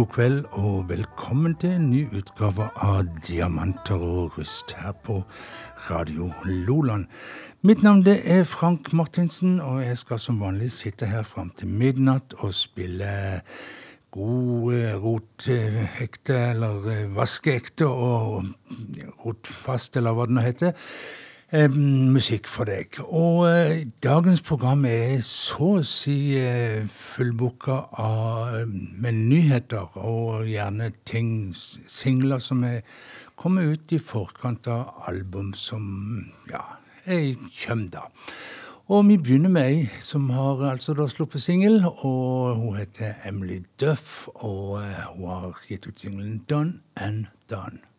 god kveld, og velkommen til en ny utgave av Diamanter og rust her på Radio Loland. Mitt navn det er Frank Martinsen, og jeg skal som vanlig sitte her fram til midnatt og spille god rotekte, eller vaskeekte og rotfast, eller hva det nå heter musikk for deg. Og eh, dagens program er så å si eh, fullbooka med nyheter og gjerne ting, singler som er kommet ut i forkant av album som ja, er kommer da. Og vi begynner med ei som har altså da sluppet singel, og hun heter Emily Duff, og hun har gitt ut singelen Done and Done.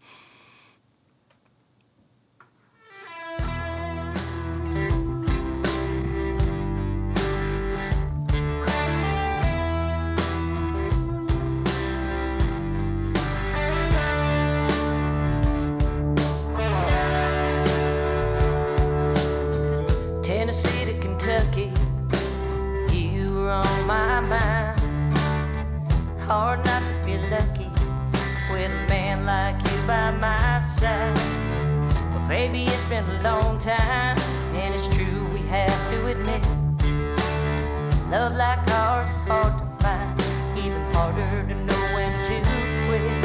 Baby, it's been a long time, and it's true we have to admit. Love like ours is hard to find, even harder to know when to quit.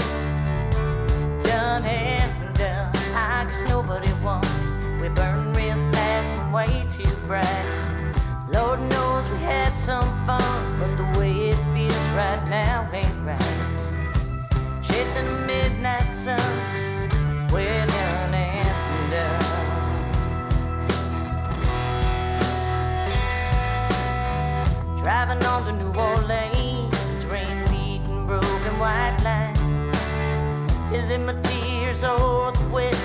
Done and done, I guess nobody won. We burn real fast and way too bright. Lord knows we had some fun, but the way it feels right now ain't right. Chasing a midnight sun, we're done Driving on to New Orleans, rain beating broken white lines. Is it my tears or the weather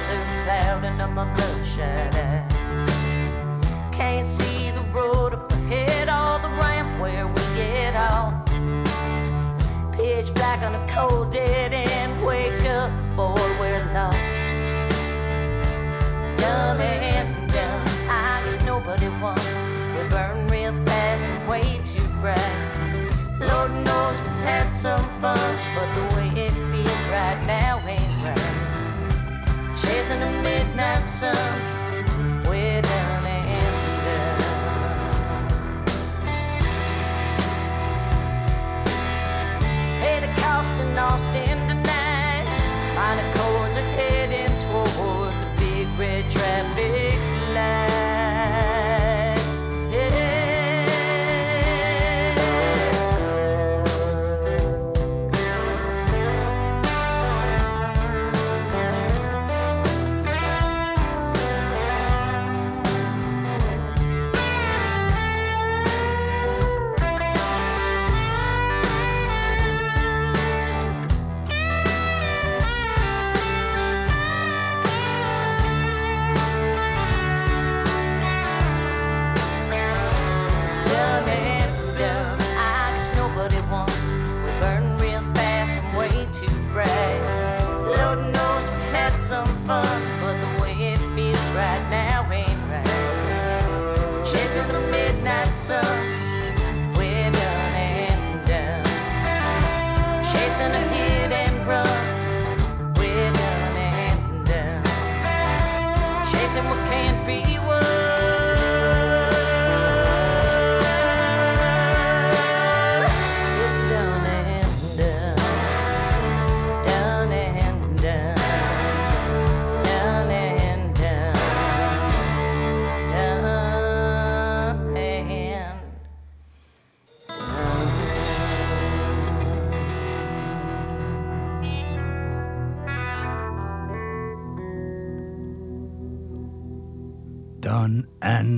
clouding up my bloodshot eyes? Can't see the road up ahead or the ramp where we get off. Pitch black on a cold dead end. Wake up, boy, we're lost. Done and done. I guess nobody won. We burn real fast and way too bright. Lord knows we had some fun, but the way it feels right now ain't right. Chasing a midnight sun, we're done and in Austin tonight. Minor chords are heading towards red traffic light. Done.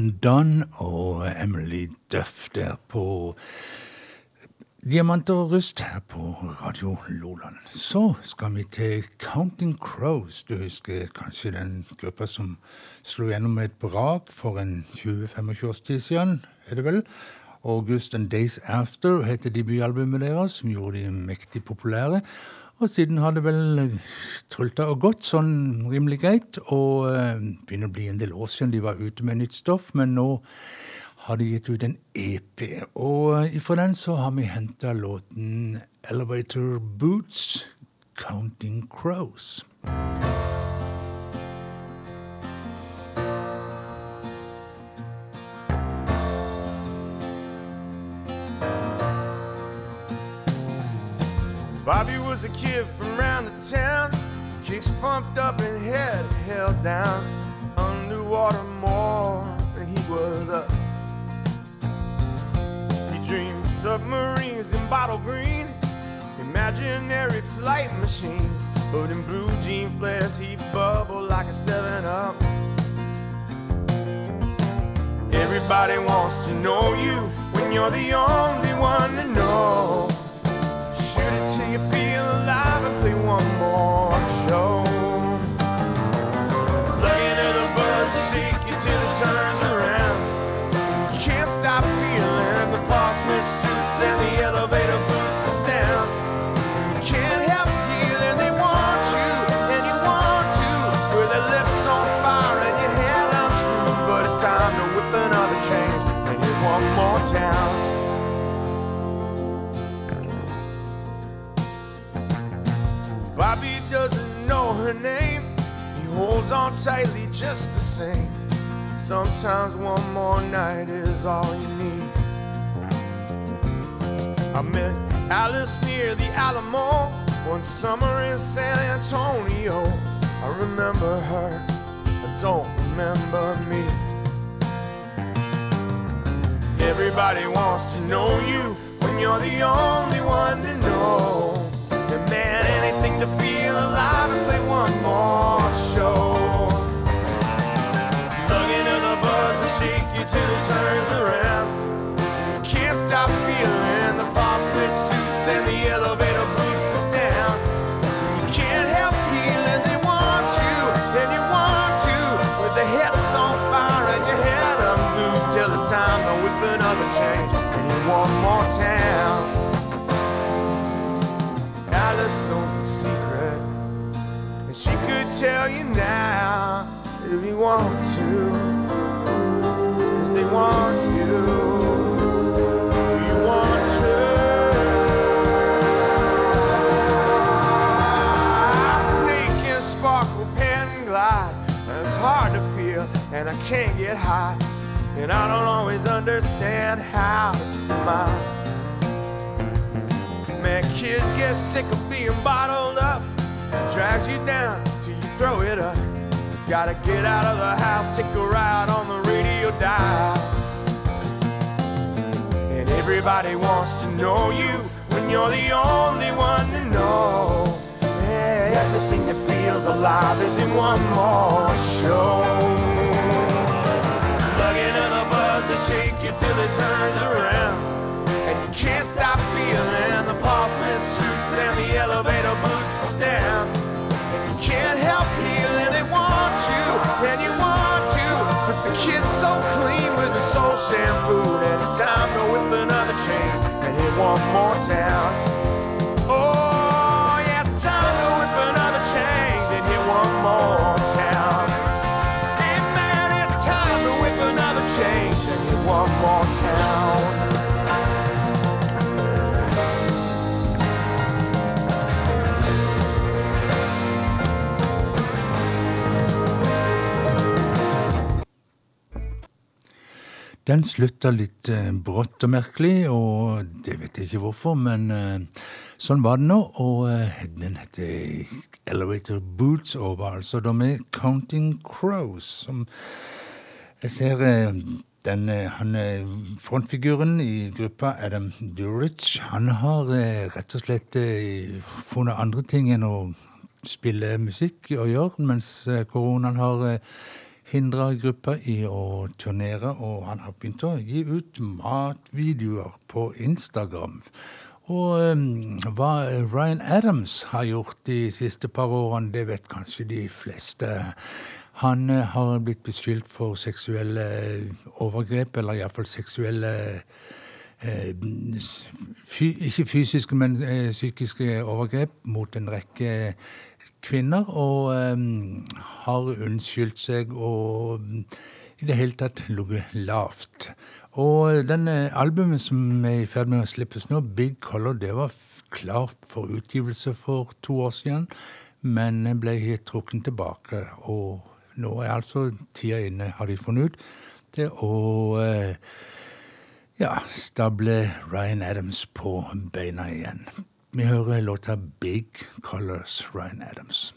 And Done og Emily Duff der på Diamanter og rust her på Radio Loland. Så skal vi til Counting Crows. Du husker kanskje den gruppa som slo gjennom med et brak for en 20-25 års tid siden, er det vel? August and Days After heter debutalbumet deres, som gjorde de mektig populære. Og siden har det vel trulta og gått sånn rimelig greit. Og eh, begynner å bli en del år siden de var ute med nytt stoff, men nå har de gitt ut en EP. Og fra den så har vi henta låten 'Elevator Boots Counting Crows'. Bobby was a kid from round the town, kicks pumped up and head held down, underwater more than he was up. He dreamed submarines in bottle green, imaginary flight machines, but in blue jean flares he bubbled like a 7-Up. Everybody wants to know you when you're the only one to know till you feel alive and play one more show. Tightly just the same. Sometimes one more night is all you need. I met Alice near the Alamo one summer in San Antonio. I remember her, I don't remember me. Everybody wants to know you when you're the only one to know. And man, anything to feel alive and play one more you till it turns around. Can't stop feeling the with suits and the elevator boots is down. You can't help feeling they want you, and you want to. With the hips on fire and your head unglued till it's time to whip another change and in one more town. Alice knows the secret, and she could tell you now if you want to. It's hard to feel, and I can't get high. And I don't always understand how to smile. Man, kids get sick of being bottled up. Drags you down till you throw it up. Gotta get out of the house, take a ride on the dial. And everybody wants to know you when you're the only one to know. Yeah, everything that feels alive is in one more show. Plug into the buzz and shake you till it turns around. And you can't stop feeling the Portsmouth suits and the elevator one more town. Den slutta litt eh, brått og merkelig, og det vet jeg ikke hvorfor, men eh, sånn var det nå. Og eh, den heter Elevator Boots og var altså da med Counting Crows, som jeg ser eh, den, han frontfiguren i gruppa, Adam Durich, han har rett og slett funnet andre ting enn å spille musikk å gjøre, mens koronaen har eh, hindra gruppa i å turnere, og han har begynt å gi ut matvideoer på Instagram. Og um, hva Ryan Adams har gjort de siste par årene, det vet kanskje de fleste. Han uh, har blitt beskyldt for seksuelle overgrep, eller iallfall seksuelle fy, Ikke fysiske, men psykiske overgrep mot en rekke kvinner, og um, har unnskyldt seg og i det hele tatt ligget lavt. Og denne albumet som er i ferd med å slippes nå, Big Color, det var klart for utgivelse for to år siden, men ble trukket tilbake. Og nå er altså tida inne, har de funnet ut, til å eh, ja, stable Ryan Adams på beina igjen. Vi hører låta Big Colors, Ryan Adams.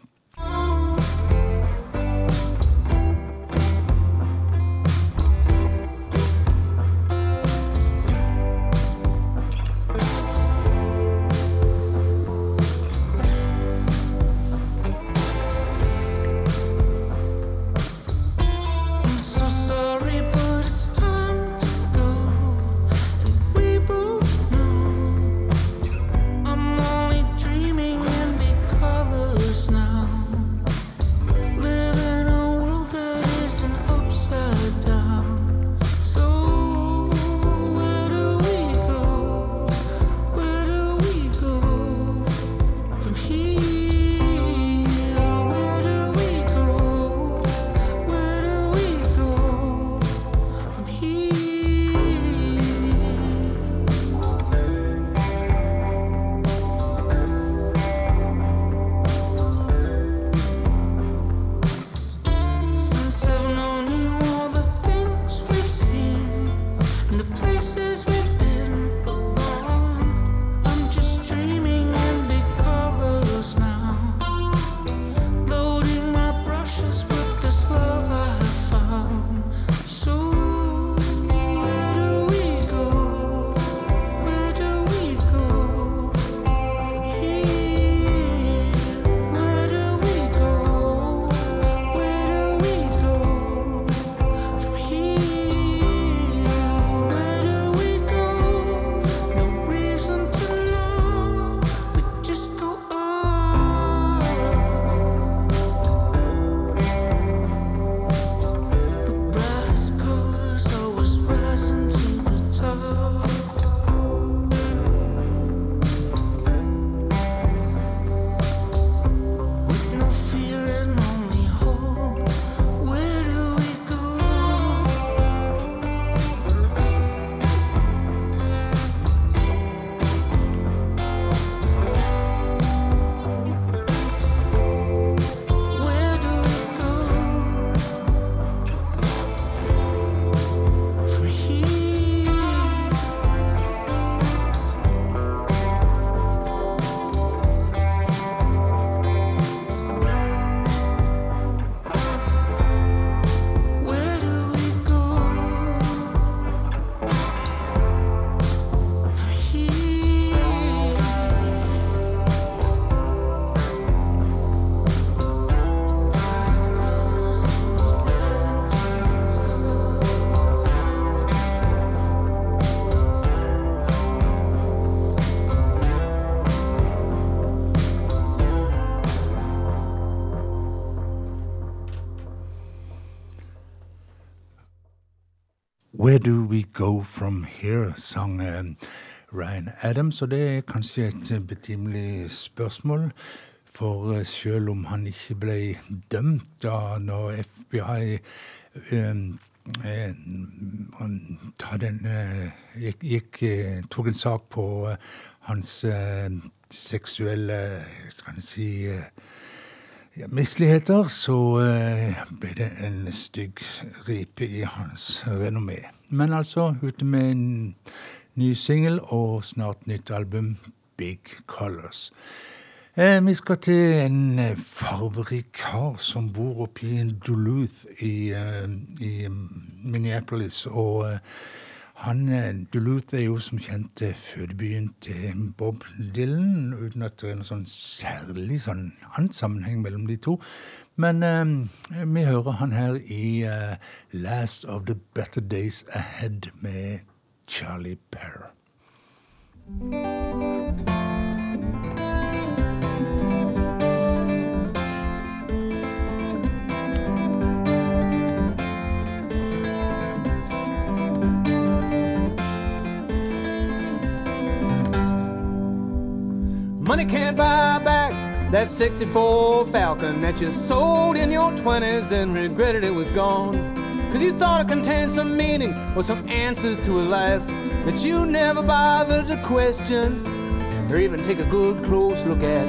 Here, sang eh, Ryan Adams. Og det er kanskje et betimelig spørsmål. For eh, selv om han ikke ble dømt da når FBI eh, den, gikk, gikk, tok en sak på hans seksuelle Skal jeg si ja, misligheter, så ble det en stygg ripe i hans renommé. Men altså ute med en ny singel og snart nytt album, Big Colors. Eh, vi skal til en eh, farverik kar som bor oppe i Duluth i, eh, i Minneapolis. Og eh, han, eh, Duluth er jo som kjent eh, fødebyen til Bob Dylan, uten at det er noen sånn særlig sånn annen sammenheng mellom de to. Men eh, vi hører han her i 'Last of the Better Days Ahead' med Charlie Parr. Money can't buy back That 64 Falcon that you sold in your 20s and regretted it was gone. Cause you thought it contained some meaning or some answers to a life that you never bothered to question or even take a good close look at.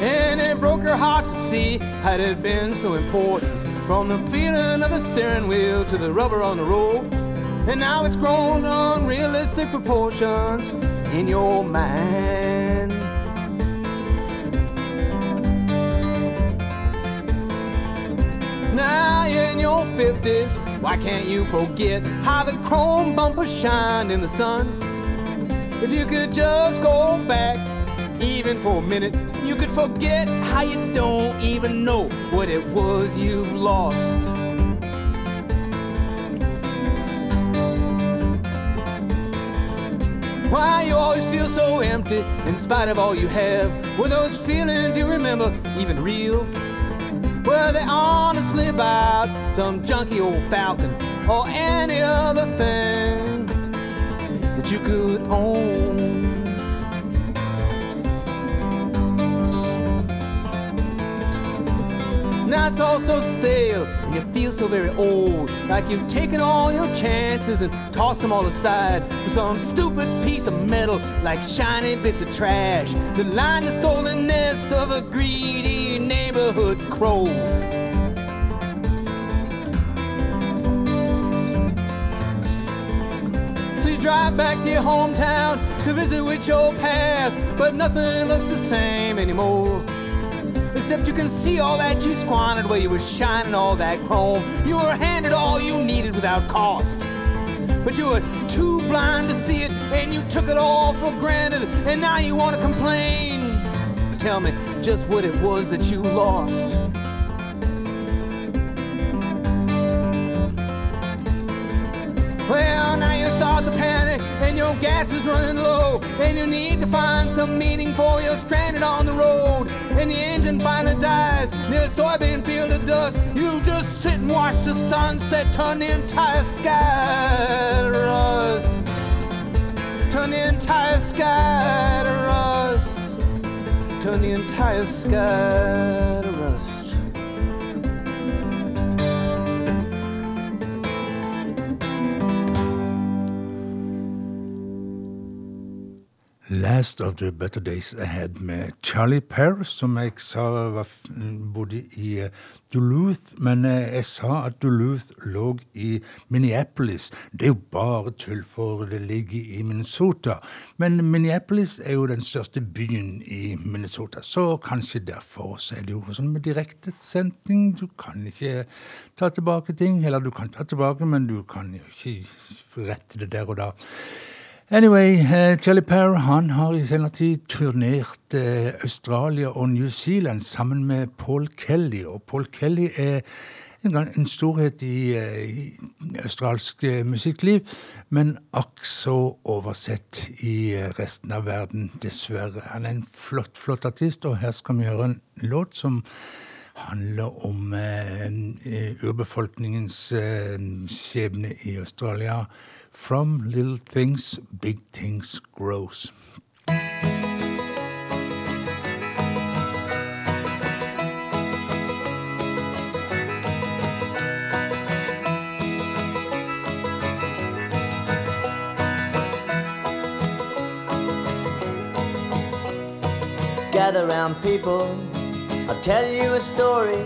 And it broke her heart to see how it had been so important. From the feeling of the steering wheel to the rubber on the road. And now it's grown unrealistic proportions in your mind. Now in your 50s. Why can't you forget how the chrome bumper shined in the sun? If you could just go back, even for a minute, you could forget how you don't even know what it was you've lost. Why you always feel so empty in spite of all you have? Were those feelings you remember even real? Were they honestly about some junky old falcon or any other thing that you could own? Now it's all so stale, and you feel so very old. Like you've taken all your chances and tossed them all aside for some stupid piece of metal, like shiny bits of trash that line the stolen nest of a greedy neighborhood crow. So you drive back to your hometown to visit with your past, but nothing looks the same anymore. Except you can see all that you squandered where you were shining all that chrome. You were handed all you needed without cost. But you were too blind to see it, and you took it all for granted, and now you want to complain. Tell me just what it was that you lost. Well, now you start to panic, and your gas is running low, and you need to find some meaning for you're stranded on the road, and the engine finally dies near a soybean field of dust. You just sit and watch the sunset turn the entire sky to rust. Turn the entire sky to rust. Turn the entire sky to rust. Last of the Better Days Ahead med Charlie Perr, som jeg sa var, bodde i eh, Duluth. Men eh, jeg sa at Duluth lå i Minneapolis. Det er jo bare tull, for det ligger i Minnesota. Men Minneapolis er jo den største byen i Minnesota, så kanskje derfor så er det jo sånn med direktesending. Du kan ikke ta tilbake ting. Eller du kan ta tilbake, men du kan jo ikke rette det der og da. Anyway, uh, Charlie Parr han har i senere tid turnert uh, Australia og New Zealand sammen med Paul Kelly. Og Paul Kelly er en, storhet i, uh, i australsk musikkliv, men akk så oversett i resten av verden, dessverre. Han er en flott, flott artist, og her skal vi høre en låt som handler om urbefolkningens skjebne i Australia. From little things, big things grows. Gather round people, I'll tell you a story,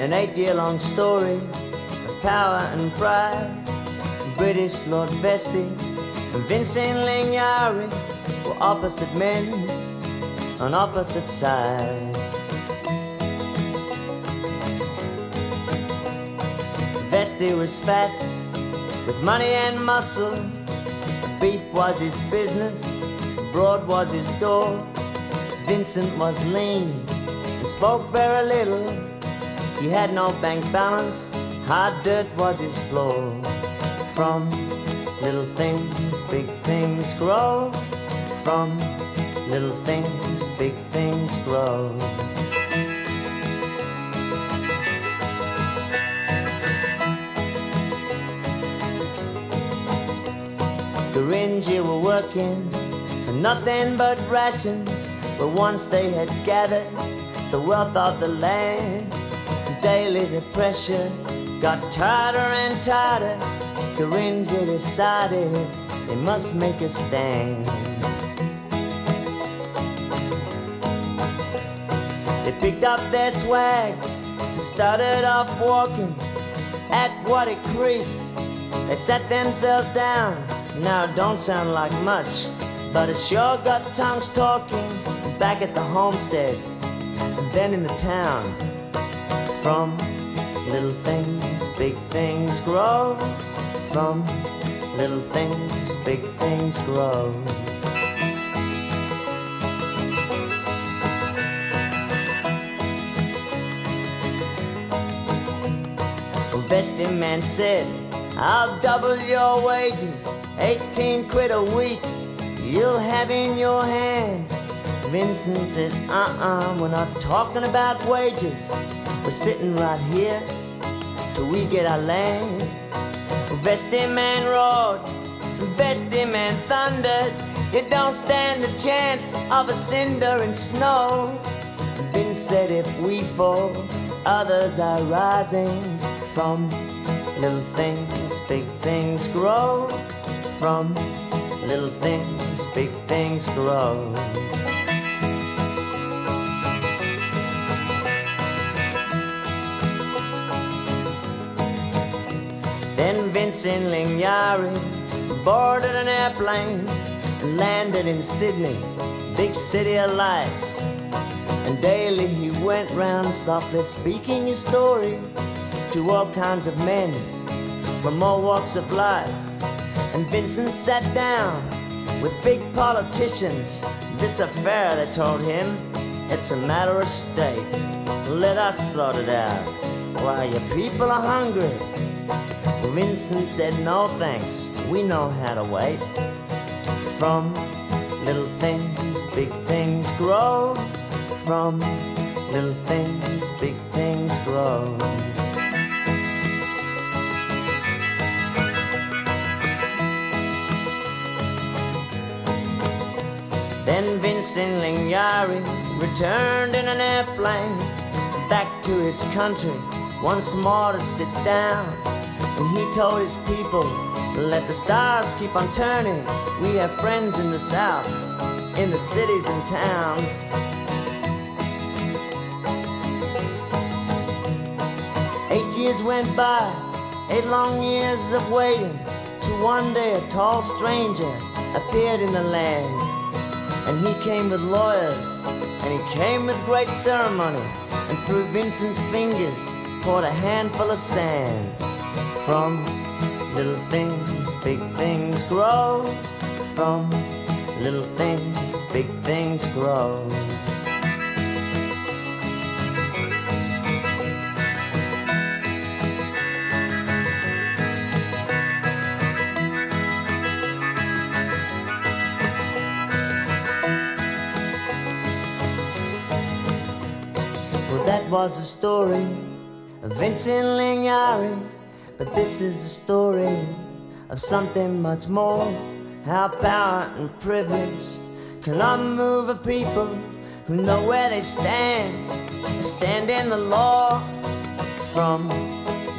an eight year long story of power and pride. British Lord Vestey and Vincent Lingiari were opposite men on opposite sides. Vestey was fat with money and muscle. Beef was his business, broad was his door. Vincent was lean and spoke very little. He had no bank balance, hard dirt was his floor from little things, big things grow. From little things, big things grow. The Ringy were working for nothing but rations, but once they had gathered the wealth of the land. Daily the pressure got tighter and tighter. Gurindji decided they must make a stand. They picked up their swags and started off walking at Wattie Creek. They sat themselves down. Now it don't sound like much, but it sure got tongues talking back at the homestead and then in the town. From little things, big things grow. From little things, big things grow. Vestey man said, I'll double your wages, 18 quid a week, you'll have in your hand. Vincent said, uh-uh, we're not talking about wages. We're sitting right here till we get our land. Vestey man roared, Vestey man thundered. You don't stand a chance of a cinder and snow. Vince said, if we fall, others are rising from little things, big things grow. From little things, big things grow. Then Vincent Lingiari boarded an airplane and landed in Sydney, big city of lights. And daily he went round softly speaking his story to all kinds of men from all walks of life. And Vincent sat down with big politicians. This affair, they told him, it's a matter of state. Let us sort it out. Why, your people are hungry. Vincent said, no thanks, we know how to wait. From little things, big things grow. From little things, big things grow. Then Vincent Lingiari returned in an airplane back to his country once more to sit down. And he told his people, let the stars keep on turning. We have friends in the south, in the cities and towns. Eight years went by, eight long years of waiting, till one day a tall stranger appeared in the land. And he came with lawyers, and he came with great ceremony, and through Vincent's fingers poured a handful of sand. From little things, big things grow. From little things, big things grow. Well, that was the story of Vincent Lingiari. But this is the story of something much more. How power and privilege can unmove a people who know where they stand, stand in the law. From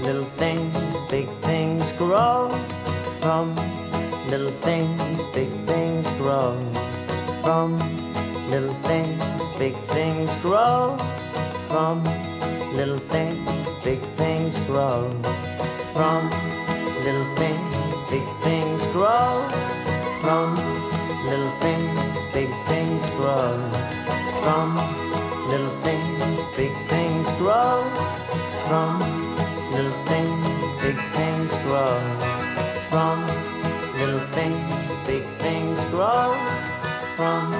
little things, big things grow. From little things, big things grow. From little things, big things grow. From little things, big things grow. From little things, big things grow. From little things, big things grow. From little things, big things grow. From little things, big things grow. From little things, big things grow. From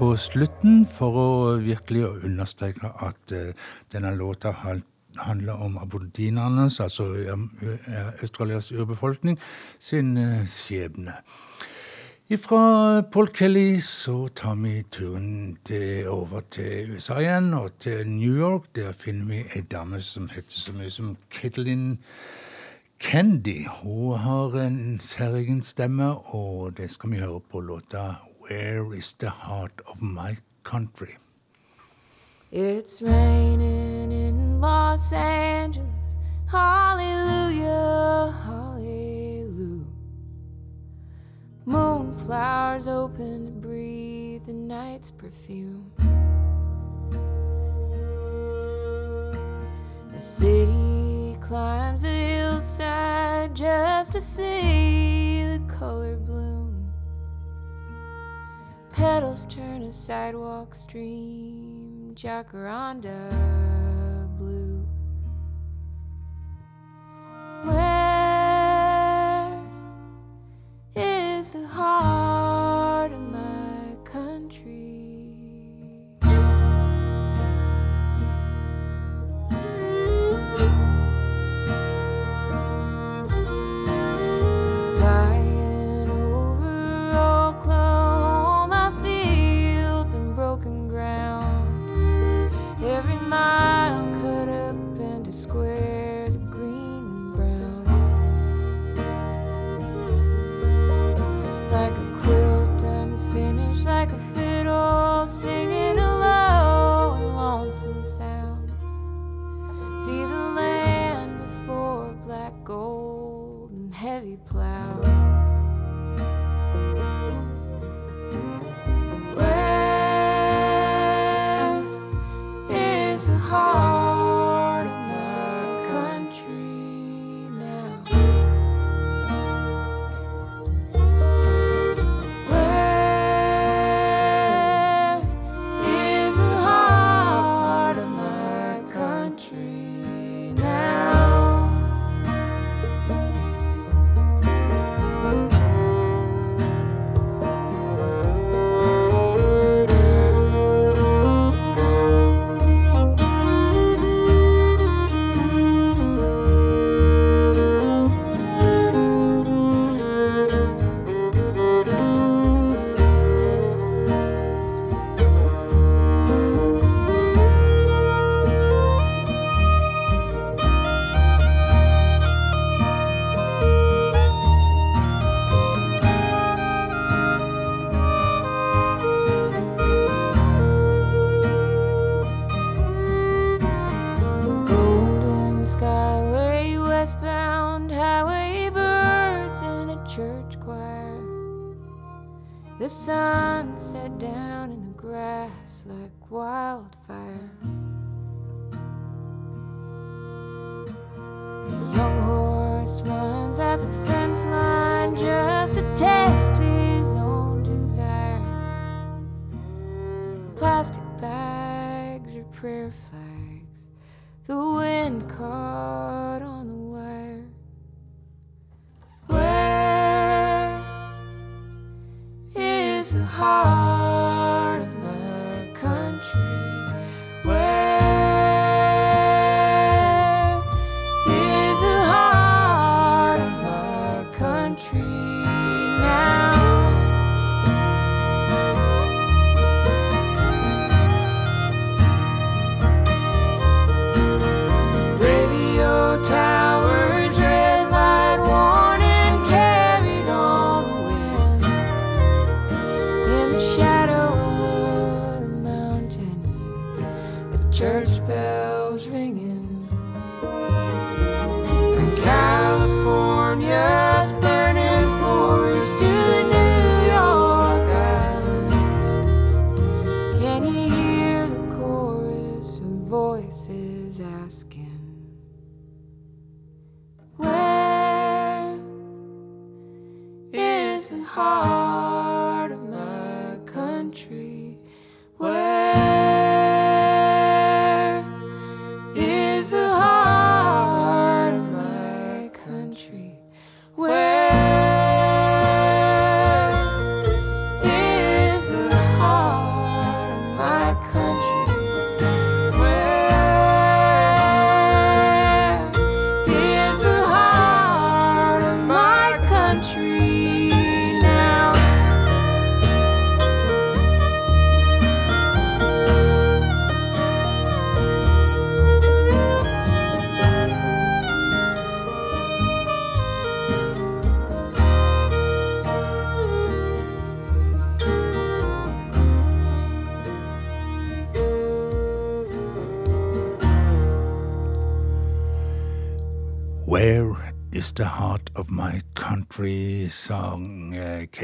på slutten, for å virkelig understreke at eh, denne låta handler om aboriginernes, altså Australias urbefolkning, sin eh, skjebne. Fra Paul Kelly så tar vi turen til, over til USA igjen, og til New York. Der finner vi ei dame som heter så mye som Caitlin Candy. Hun har en særegen stemme, og det skal vi høre på låta Where Is The Heart Of My Country. It's raining in Los Angeles. Hallelujah, hallelujah. Moonflowers open to breathe the night's perfume. The city climbs a hillside just to see the color bloom. Petals turn a sidewalk stream, jacaranda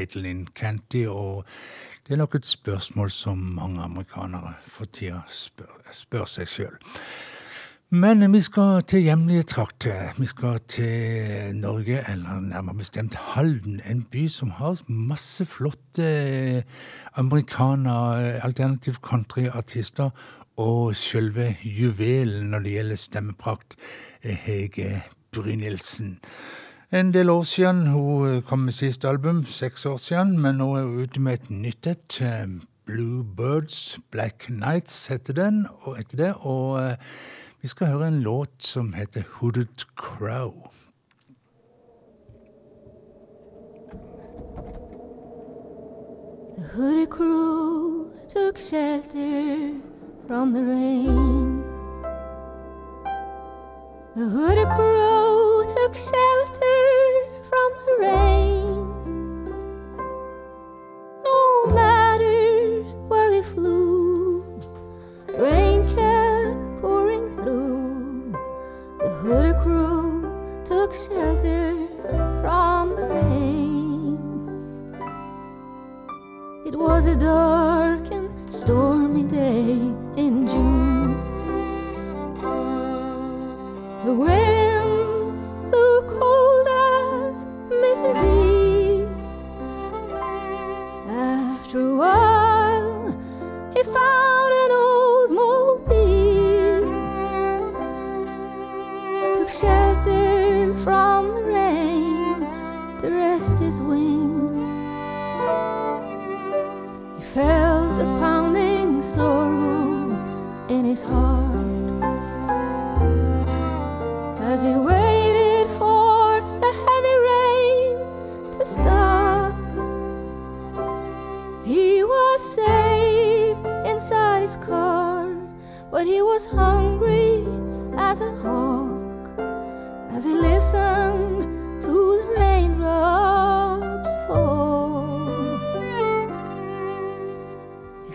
Caitlin Canty, og det er nok et spørsmål som mange amerikanere for tida spør, spør seg sjøl. Men vi skal til hjemlige trakter. Vi skal til Norge, eller nærmere bestemt Halden. En by som har masse flotte americana, alternative country-artister. Og sjølve juvelen når det gjelder stemmeprakt, er Hege Brynildsen. En del år siden. Hun kom med siste album, seks år siden, men nå er hun ute med et nytt et. eh, Blue Birds, Black Nights heter den, og etter det. Og eh, vi skal høre en låt som heter Hooded Crow. The hooded crow took shelter from the rain. The hooded crew took shelter from the rain.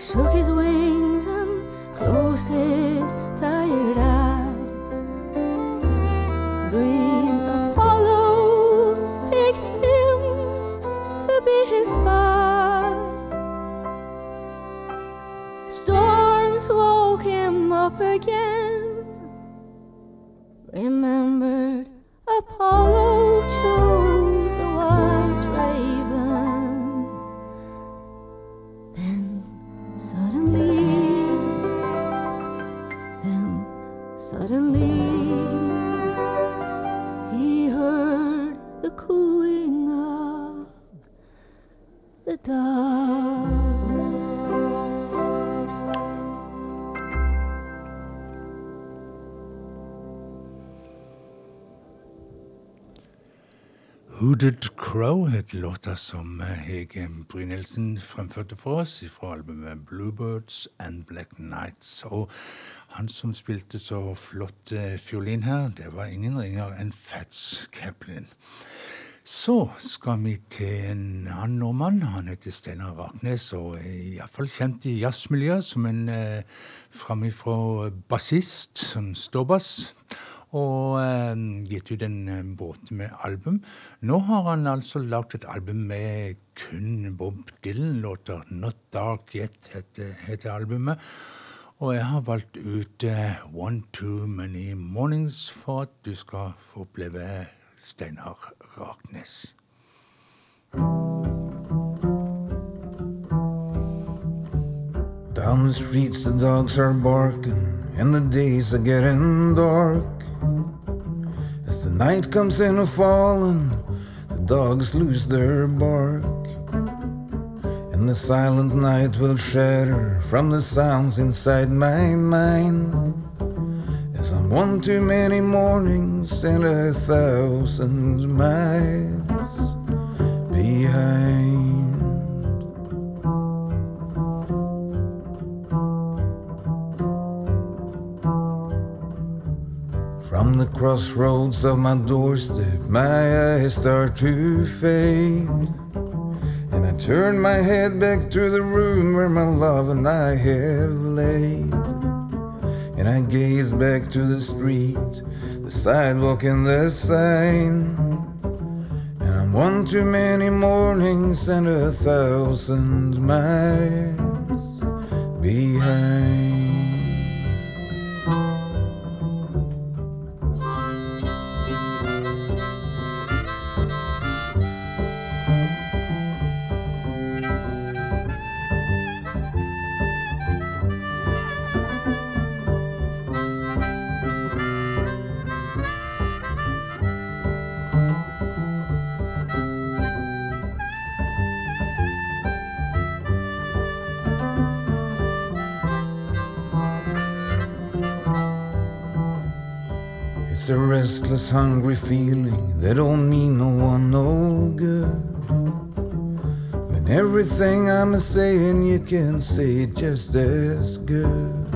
Shook his wings and closed his tired eyes. Låta som Hege Brynildsen fremførte for oss fra albumet Bluebirds and Black Nights. Og han som spilte så flott eh, fiolin her, det var ingen ringer enn Fats Kaplan. Så skal vi til en annen nordmann. Han heter Steinar Raknes og er iallfall kjent i jazzmiljøet som en eh, framifrå bassist, som ståbass. Og eh, gitt ut en eh, båt med album. Nå har han altså lagd et album med kun Bob Dylan-låter. 'Not Dark Yet' heter, heter albumet. Og jeg har valgt ut eh, 'One Too Many Mornings' for at du skal få oppleve Steinar Raknes. Down the streets, the dogs are barking, and the days are getting dark. As the night comes in a falling, the dogs lose their bark. And the silent night will shatter from the sounds inside my mind. As I'm one too many mornings and a thousand miles behind. Crossroads of my doorstep, my eyes start to fade. And I turn my head back to the room where my love and I have laid. And I gaze back to the street, the sidewalk and the sign. And I'm one too many mornings and a thousand miles behind. Restless, hungry feeling that don't mean no one no good. When everything I'm saying, you can say it just as good.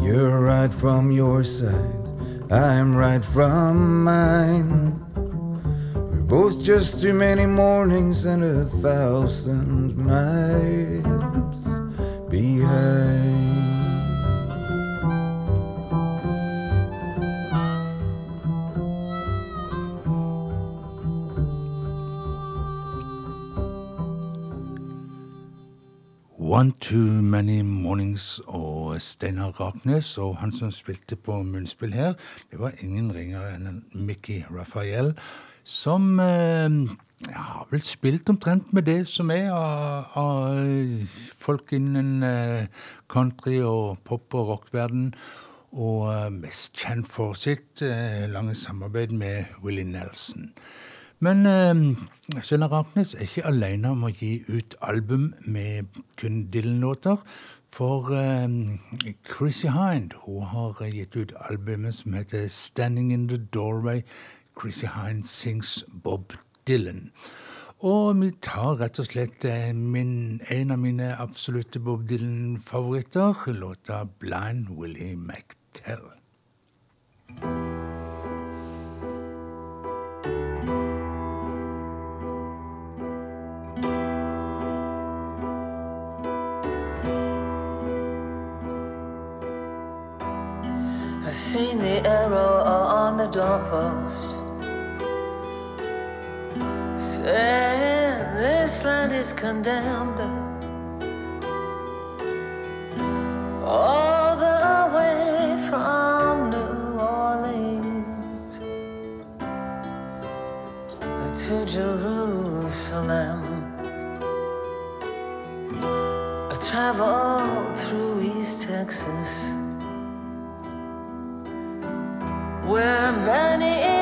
You're right from your side, I'm right from mine. We're both just too many mornings and a thousand miles behind. Too Many Mornings og Steinar Raknes. Og han som spilte på munnspill her, det var ingen ringere enn Mickey Raphael, som eh, har vel spilt omtrent med det som er av, av folk innen eh, country og pop- og rockverden. Og eh, mest kjent for sitt eh, lange samarbeid med Willie Nelson. Men eh, Sønna Raknes er ikke alene om å gi ut album med kun Dylan-låter. For eh, Chrissy Hind hun har gitt ut albumet som heter 'Standing in the Doorway'. Chrissy Hind sings Bob Dylan. Og vi tar rett og slett eh, min, en av mine absolutte Bob Dylan-favoritter, låta 'Blind Willie McTell'. Seen the arrow on the doorpost. Saying this land is condemned. All the way from New Orleans to Jerusalem. I traveled through East Texas where many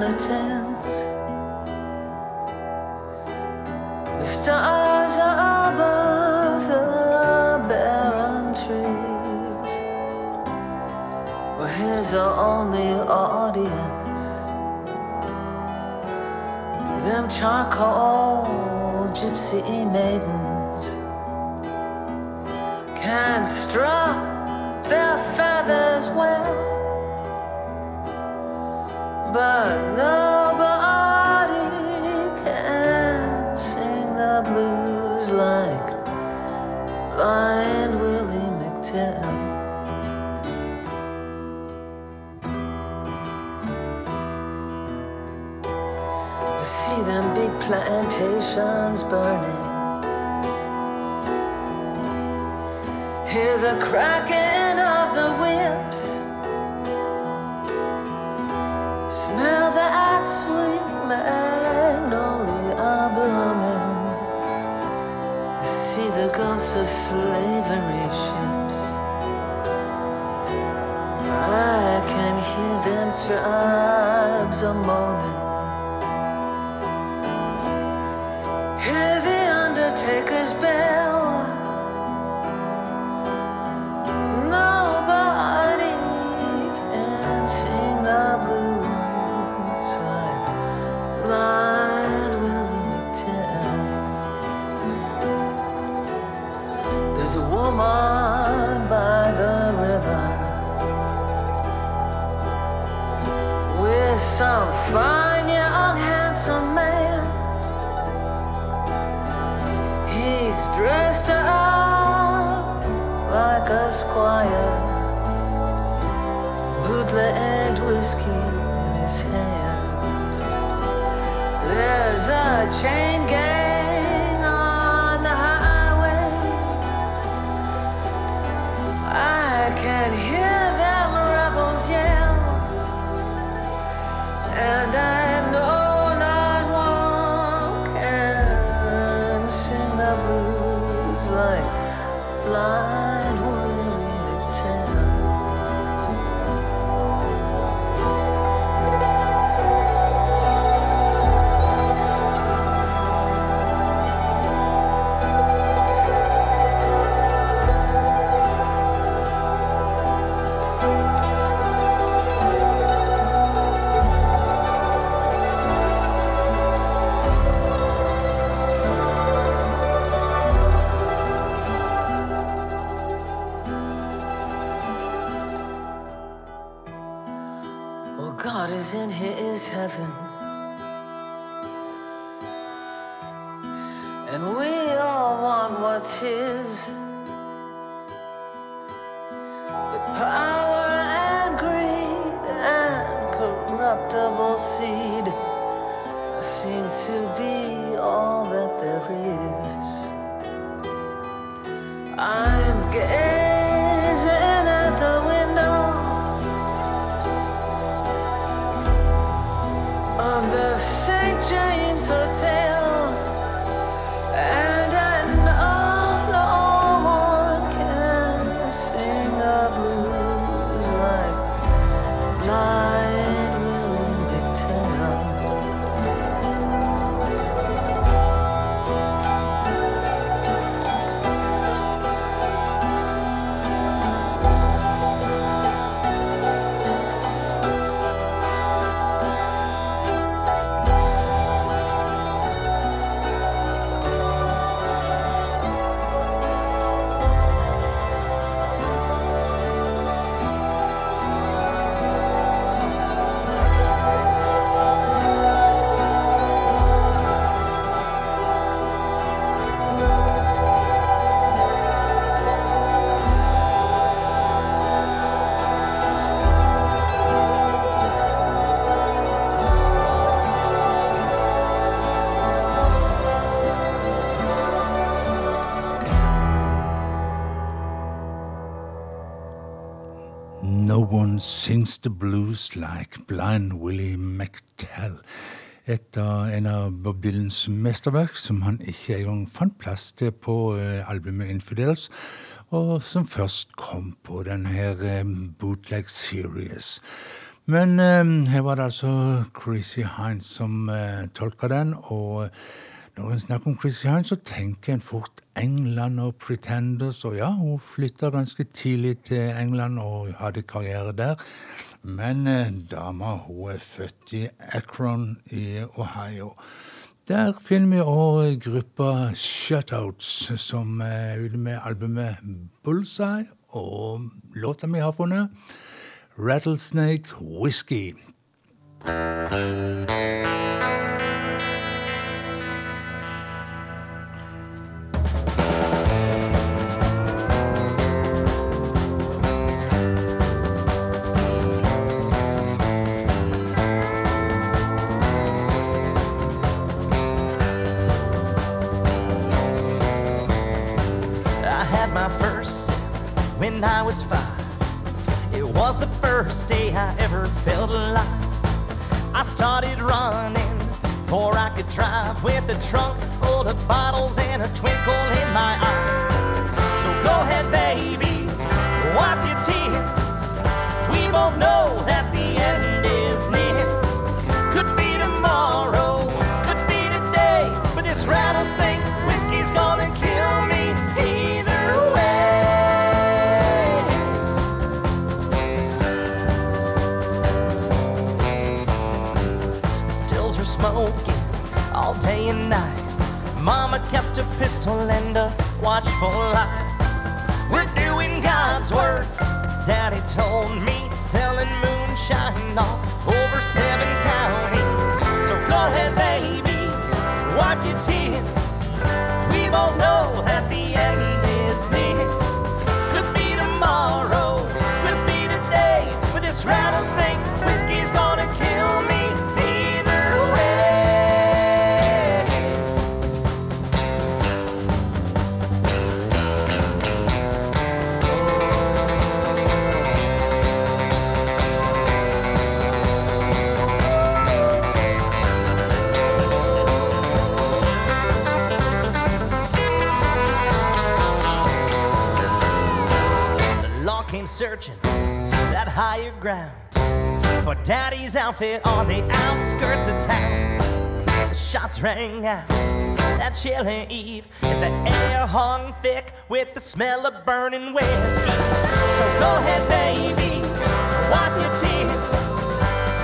the tents. The stars are above the barren trees were his only audience. Them charcoal gypsy maidens can't strut their feathers well. But nobody can sing the blues like blind Willie McTell. You see them big plantations burning. Hear the cracking of the whips. Smell that sweet magnolia blooming. See the ghosts of slavery ships. I can hear them tribes a seem to be all that there is. I'm gazing Sings The Blues Like Blind Willie McTell. Et av, en av Bob Dylans mesterverk som han ikke engang fant plass til på eh, albumet Infidels, og som først kom på denne her eh, Bootleg Series. Men eh, her var det altså Chrissy Hines som tolka den, og når en snakker om Christian, så tenker en fort England og Pretenders, og ja, hun flytta ganske tidlig til England og hadde karriere der. Men eh, dama hun er født i Akron i Ohio. Der finner vi òg gruppa Shutouts, som er ute med albumet Bullseye, og låta vi har funnet, Rattlesnake Whisky. I I felt alive. I started running before I could drive with a trunk full of bottles and a twinkle in my eye. So go ahead, baby, wipe your tears. We both know that the end is near. Mama kept a pistol and a watchful eye. We're doing God's work, Daddy told me, selling moonshine all over seven counties. So go ahead, baby, wipe your tears. We both know that the end is near. Searching that higher ground for daddy's outfit on the outskirts of town. The shots rang out that chilly eve as the air hung thick with the smell of burning whiskey. So go ahead, baby, wipe your tears.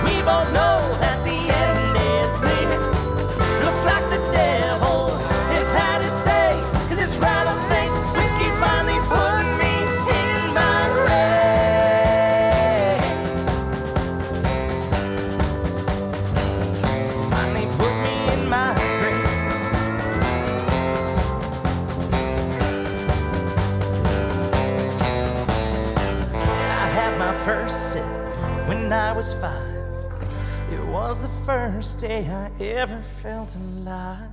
We both know that the end is near. Looks like the devil first day I ever felt alive.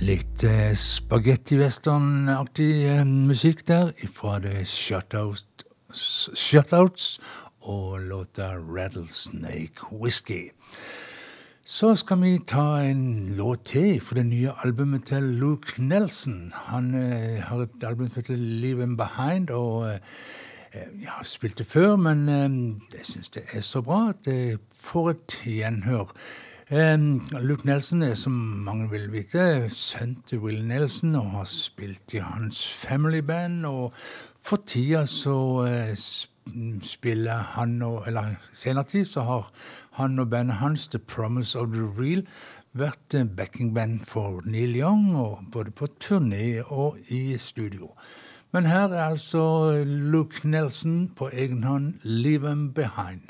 Litt eh, spagetti-western-aktig eh, musikk der fra The Shutouts, Shutouts og låta Rattlesnake Whisky. Så skal vi ta en låt til fra det nye albumet til Luke Nelson. Han eh, har et album som heter Leave Him Behind, og eh, jeg har spilt det før, men eh, jeg syns det er så bra at jeg får et gjenhør. Eh, Luke Nelson er, som mange vil vite, sønn til Will Nelson og har spilt i hans family band. Og for tida så spiller sp- spiller han og Eller senere tid så har han og bandet hans, The Promise of the Real, vært backingband for Neil Young, både på turné og i studio. Men her er altså Luke Nelson på egen hånd, 'Leave Them Behind'.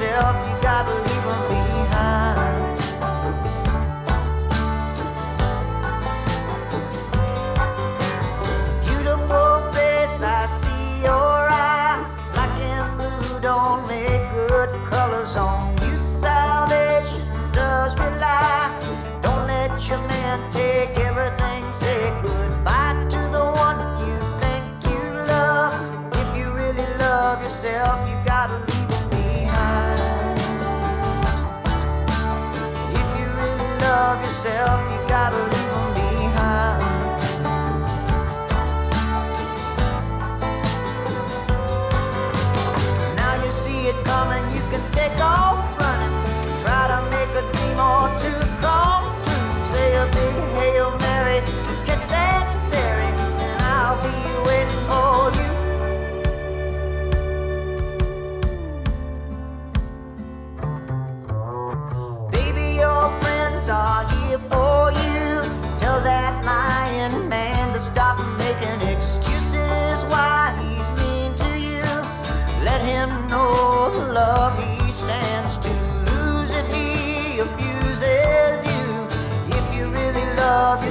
Love yourself, you gotta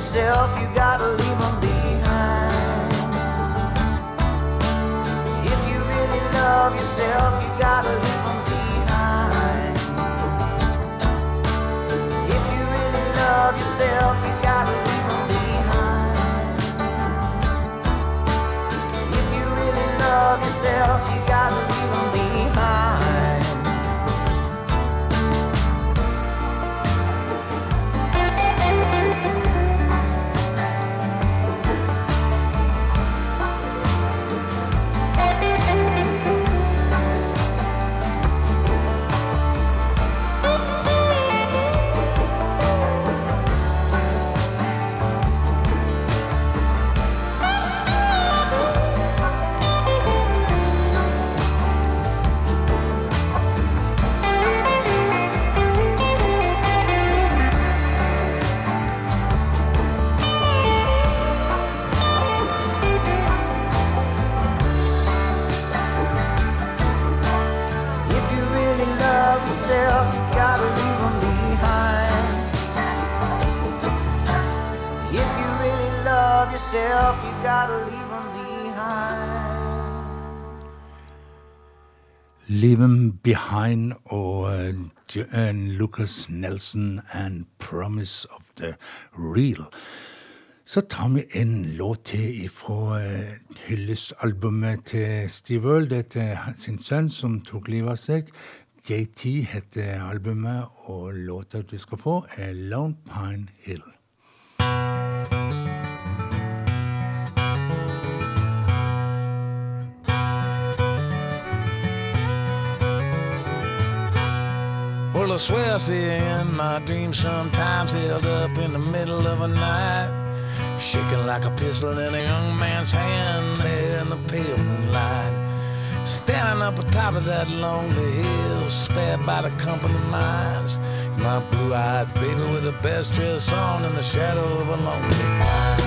yourself, you gotta leave them behind. If you really love yourself, you gotta leave them behind. If you really love yourself, you gotta leave them behind. If you really love yourself, yourself, you gotta leave them behind. Leave them Behind og eh, eh, Lucas Nelson and Promise of the Real. Så tar vi en låt til fra hyllesalbumet hyllestalbumet til Steve Earle. Det er sin sønn som tok livet av seg. JT heter albumet, og låta du skal få, er Lone Pine Hill. Well, I swear I see you in my dreams sometimes held up in the middle of a night. Shaking like a pistol in a young man's hand there in the pale moonlight. Standing up atop of that lonely hill, spared by the company mines. My blue-eyed baby with the best dress on in the shadow of a lonely pine.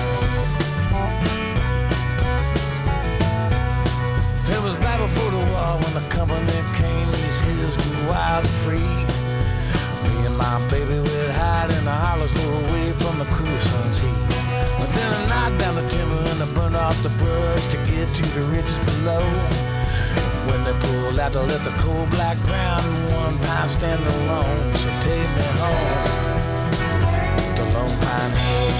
It was back before the war when the company came. These hills grew wild and free. My baby would hide in the hollows, go away from the cruel sun's heat. But then I knocked down the timber and I burned off the brush to get to the ridges below. When they pulled out to let the black ground and one pine stand alone. So take me home to Lone Pine Hill.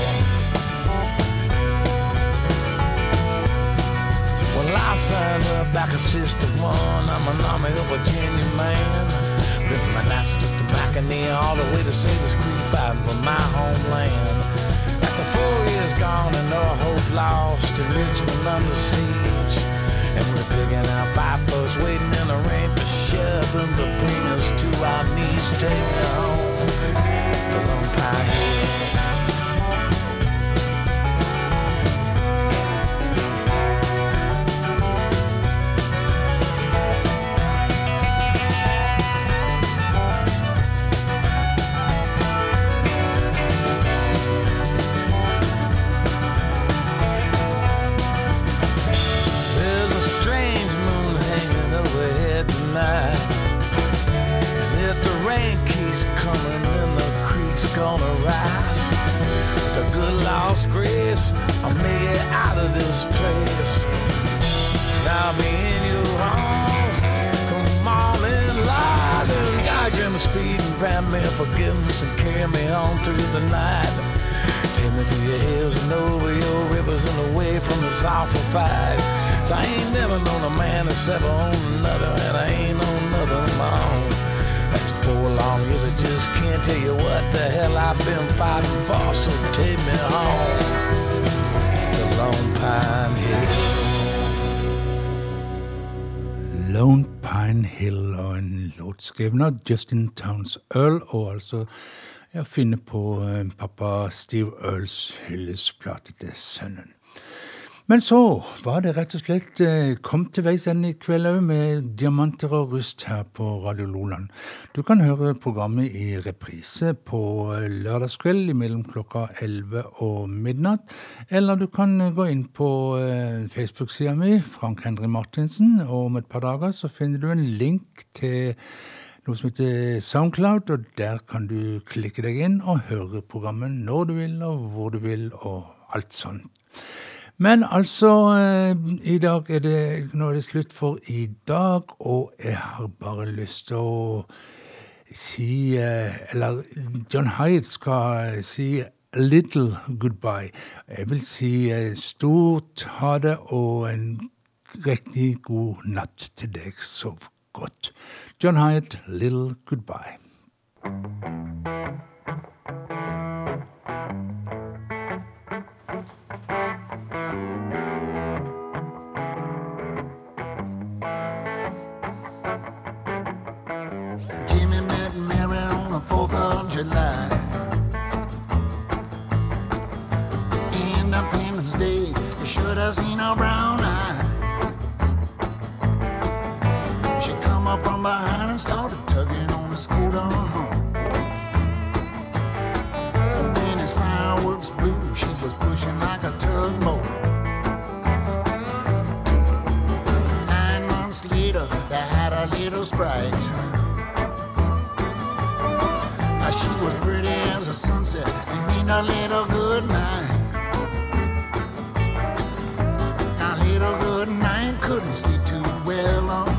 Well, I signed up a sister one. I'm an army of Virginia man. Ripping my knives to knee all the way to Sailor's Creek, fighting for my homeland. After four years gone and no hope lost, and Richmond under siege. And we're digging out vipers, waiting in the rain for shelter to bring us to our knees. Take me home on another, and I ain't known nothing own. After four long years, I just can't tell you what the hell I've been fighting for. So take me home to Lone Pine Hill. Lone Pine Hill og en låt skrevet av Justin Townes Earle, og altså jeg finner på eh, pappa Steve Earles hyllesplate til sønnen. Men så var det rett og slett eh, kom til veis ende i kveld òg, med diamanter og rust her på Radio Loland. Du kan høre programmet i reprise på eh, lørdagskveld mellom klokka 11 og midnatt. Eller du kan eh, gå inn på Facebook-sida mi, Frank Henry Martinsen, og om et par dager så finner du en link til noe som heter Soundcloud, og der kan du klikke deg inn og høre programmet når du vil, og hvor du vil, og alt sånt. Men altså, eh, i dag er det, nå er det slutt for i dag, og jeg har bare lyst til å si eh, Eller John Hyde skal si a little goodbye. Jeg vil si eh, stort ha det og en riktig god natt til deg. Sov godt. John Hyde, little goodbye. home. And his fireworks blew, she was pushing like a tugboat. Nine months later, they had a little sprite. Now she was pretty as a sunset and a little good night. Now little good night couldn't sleep too well on.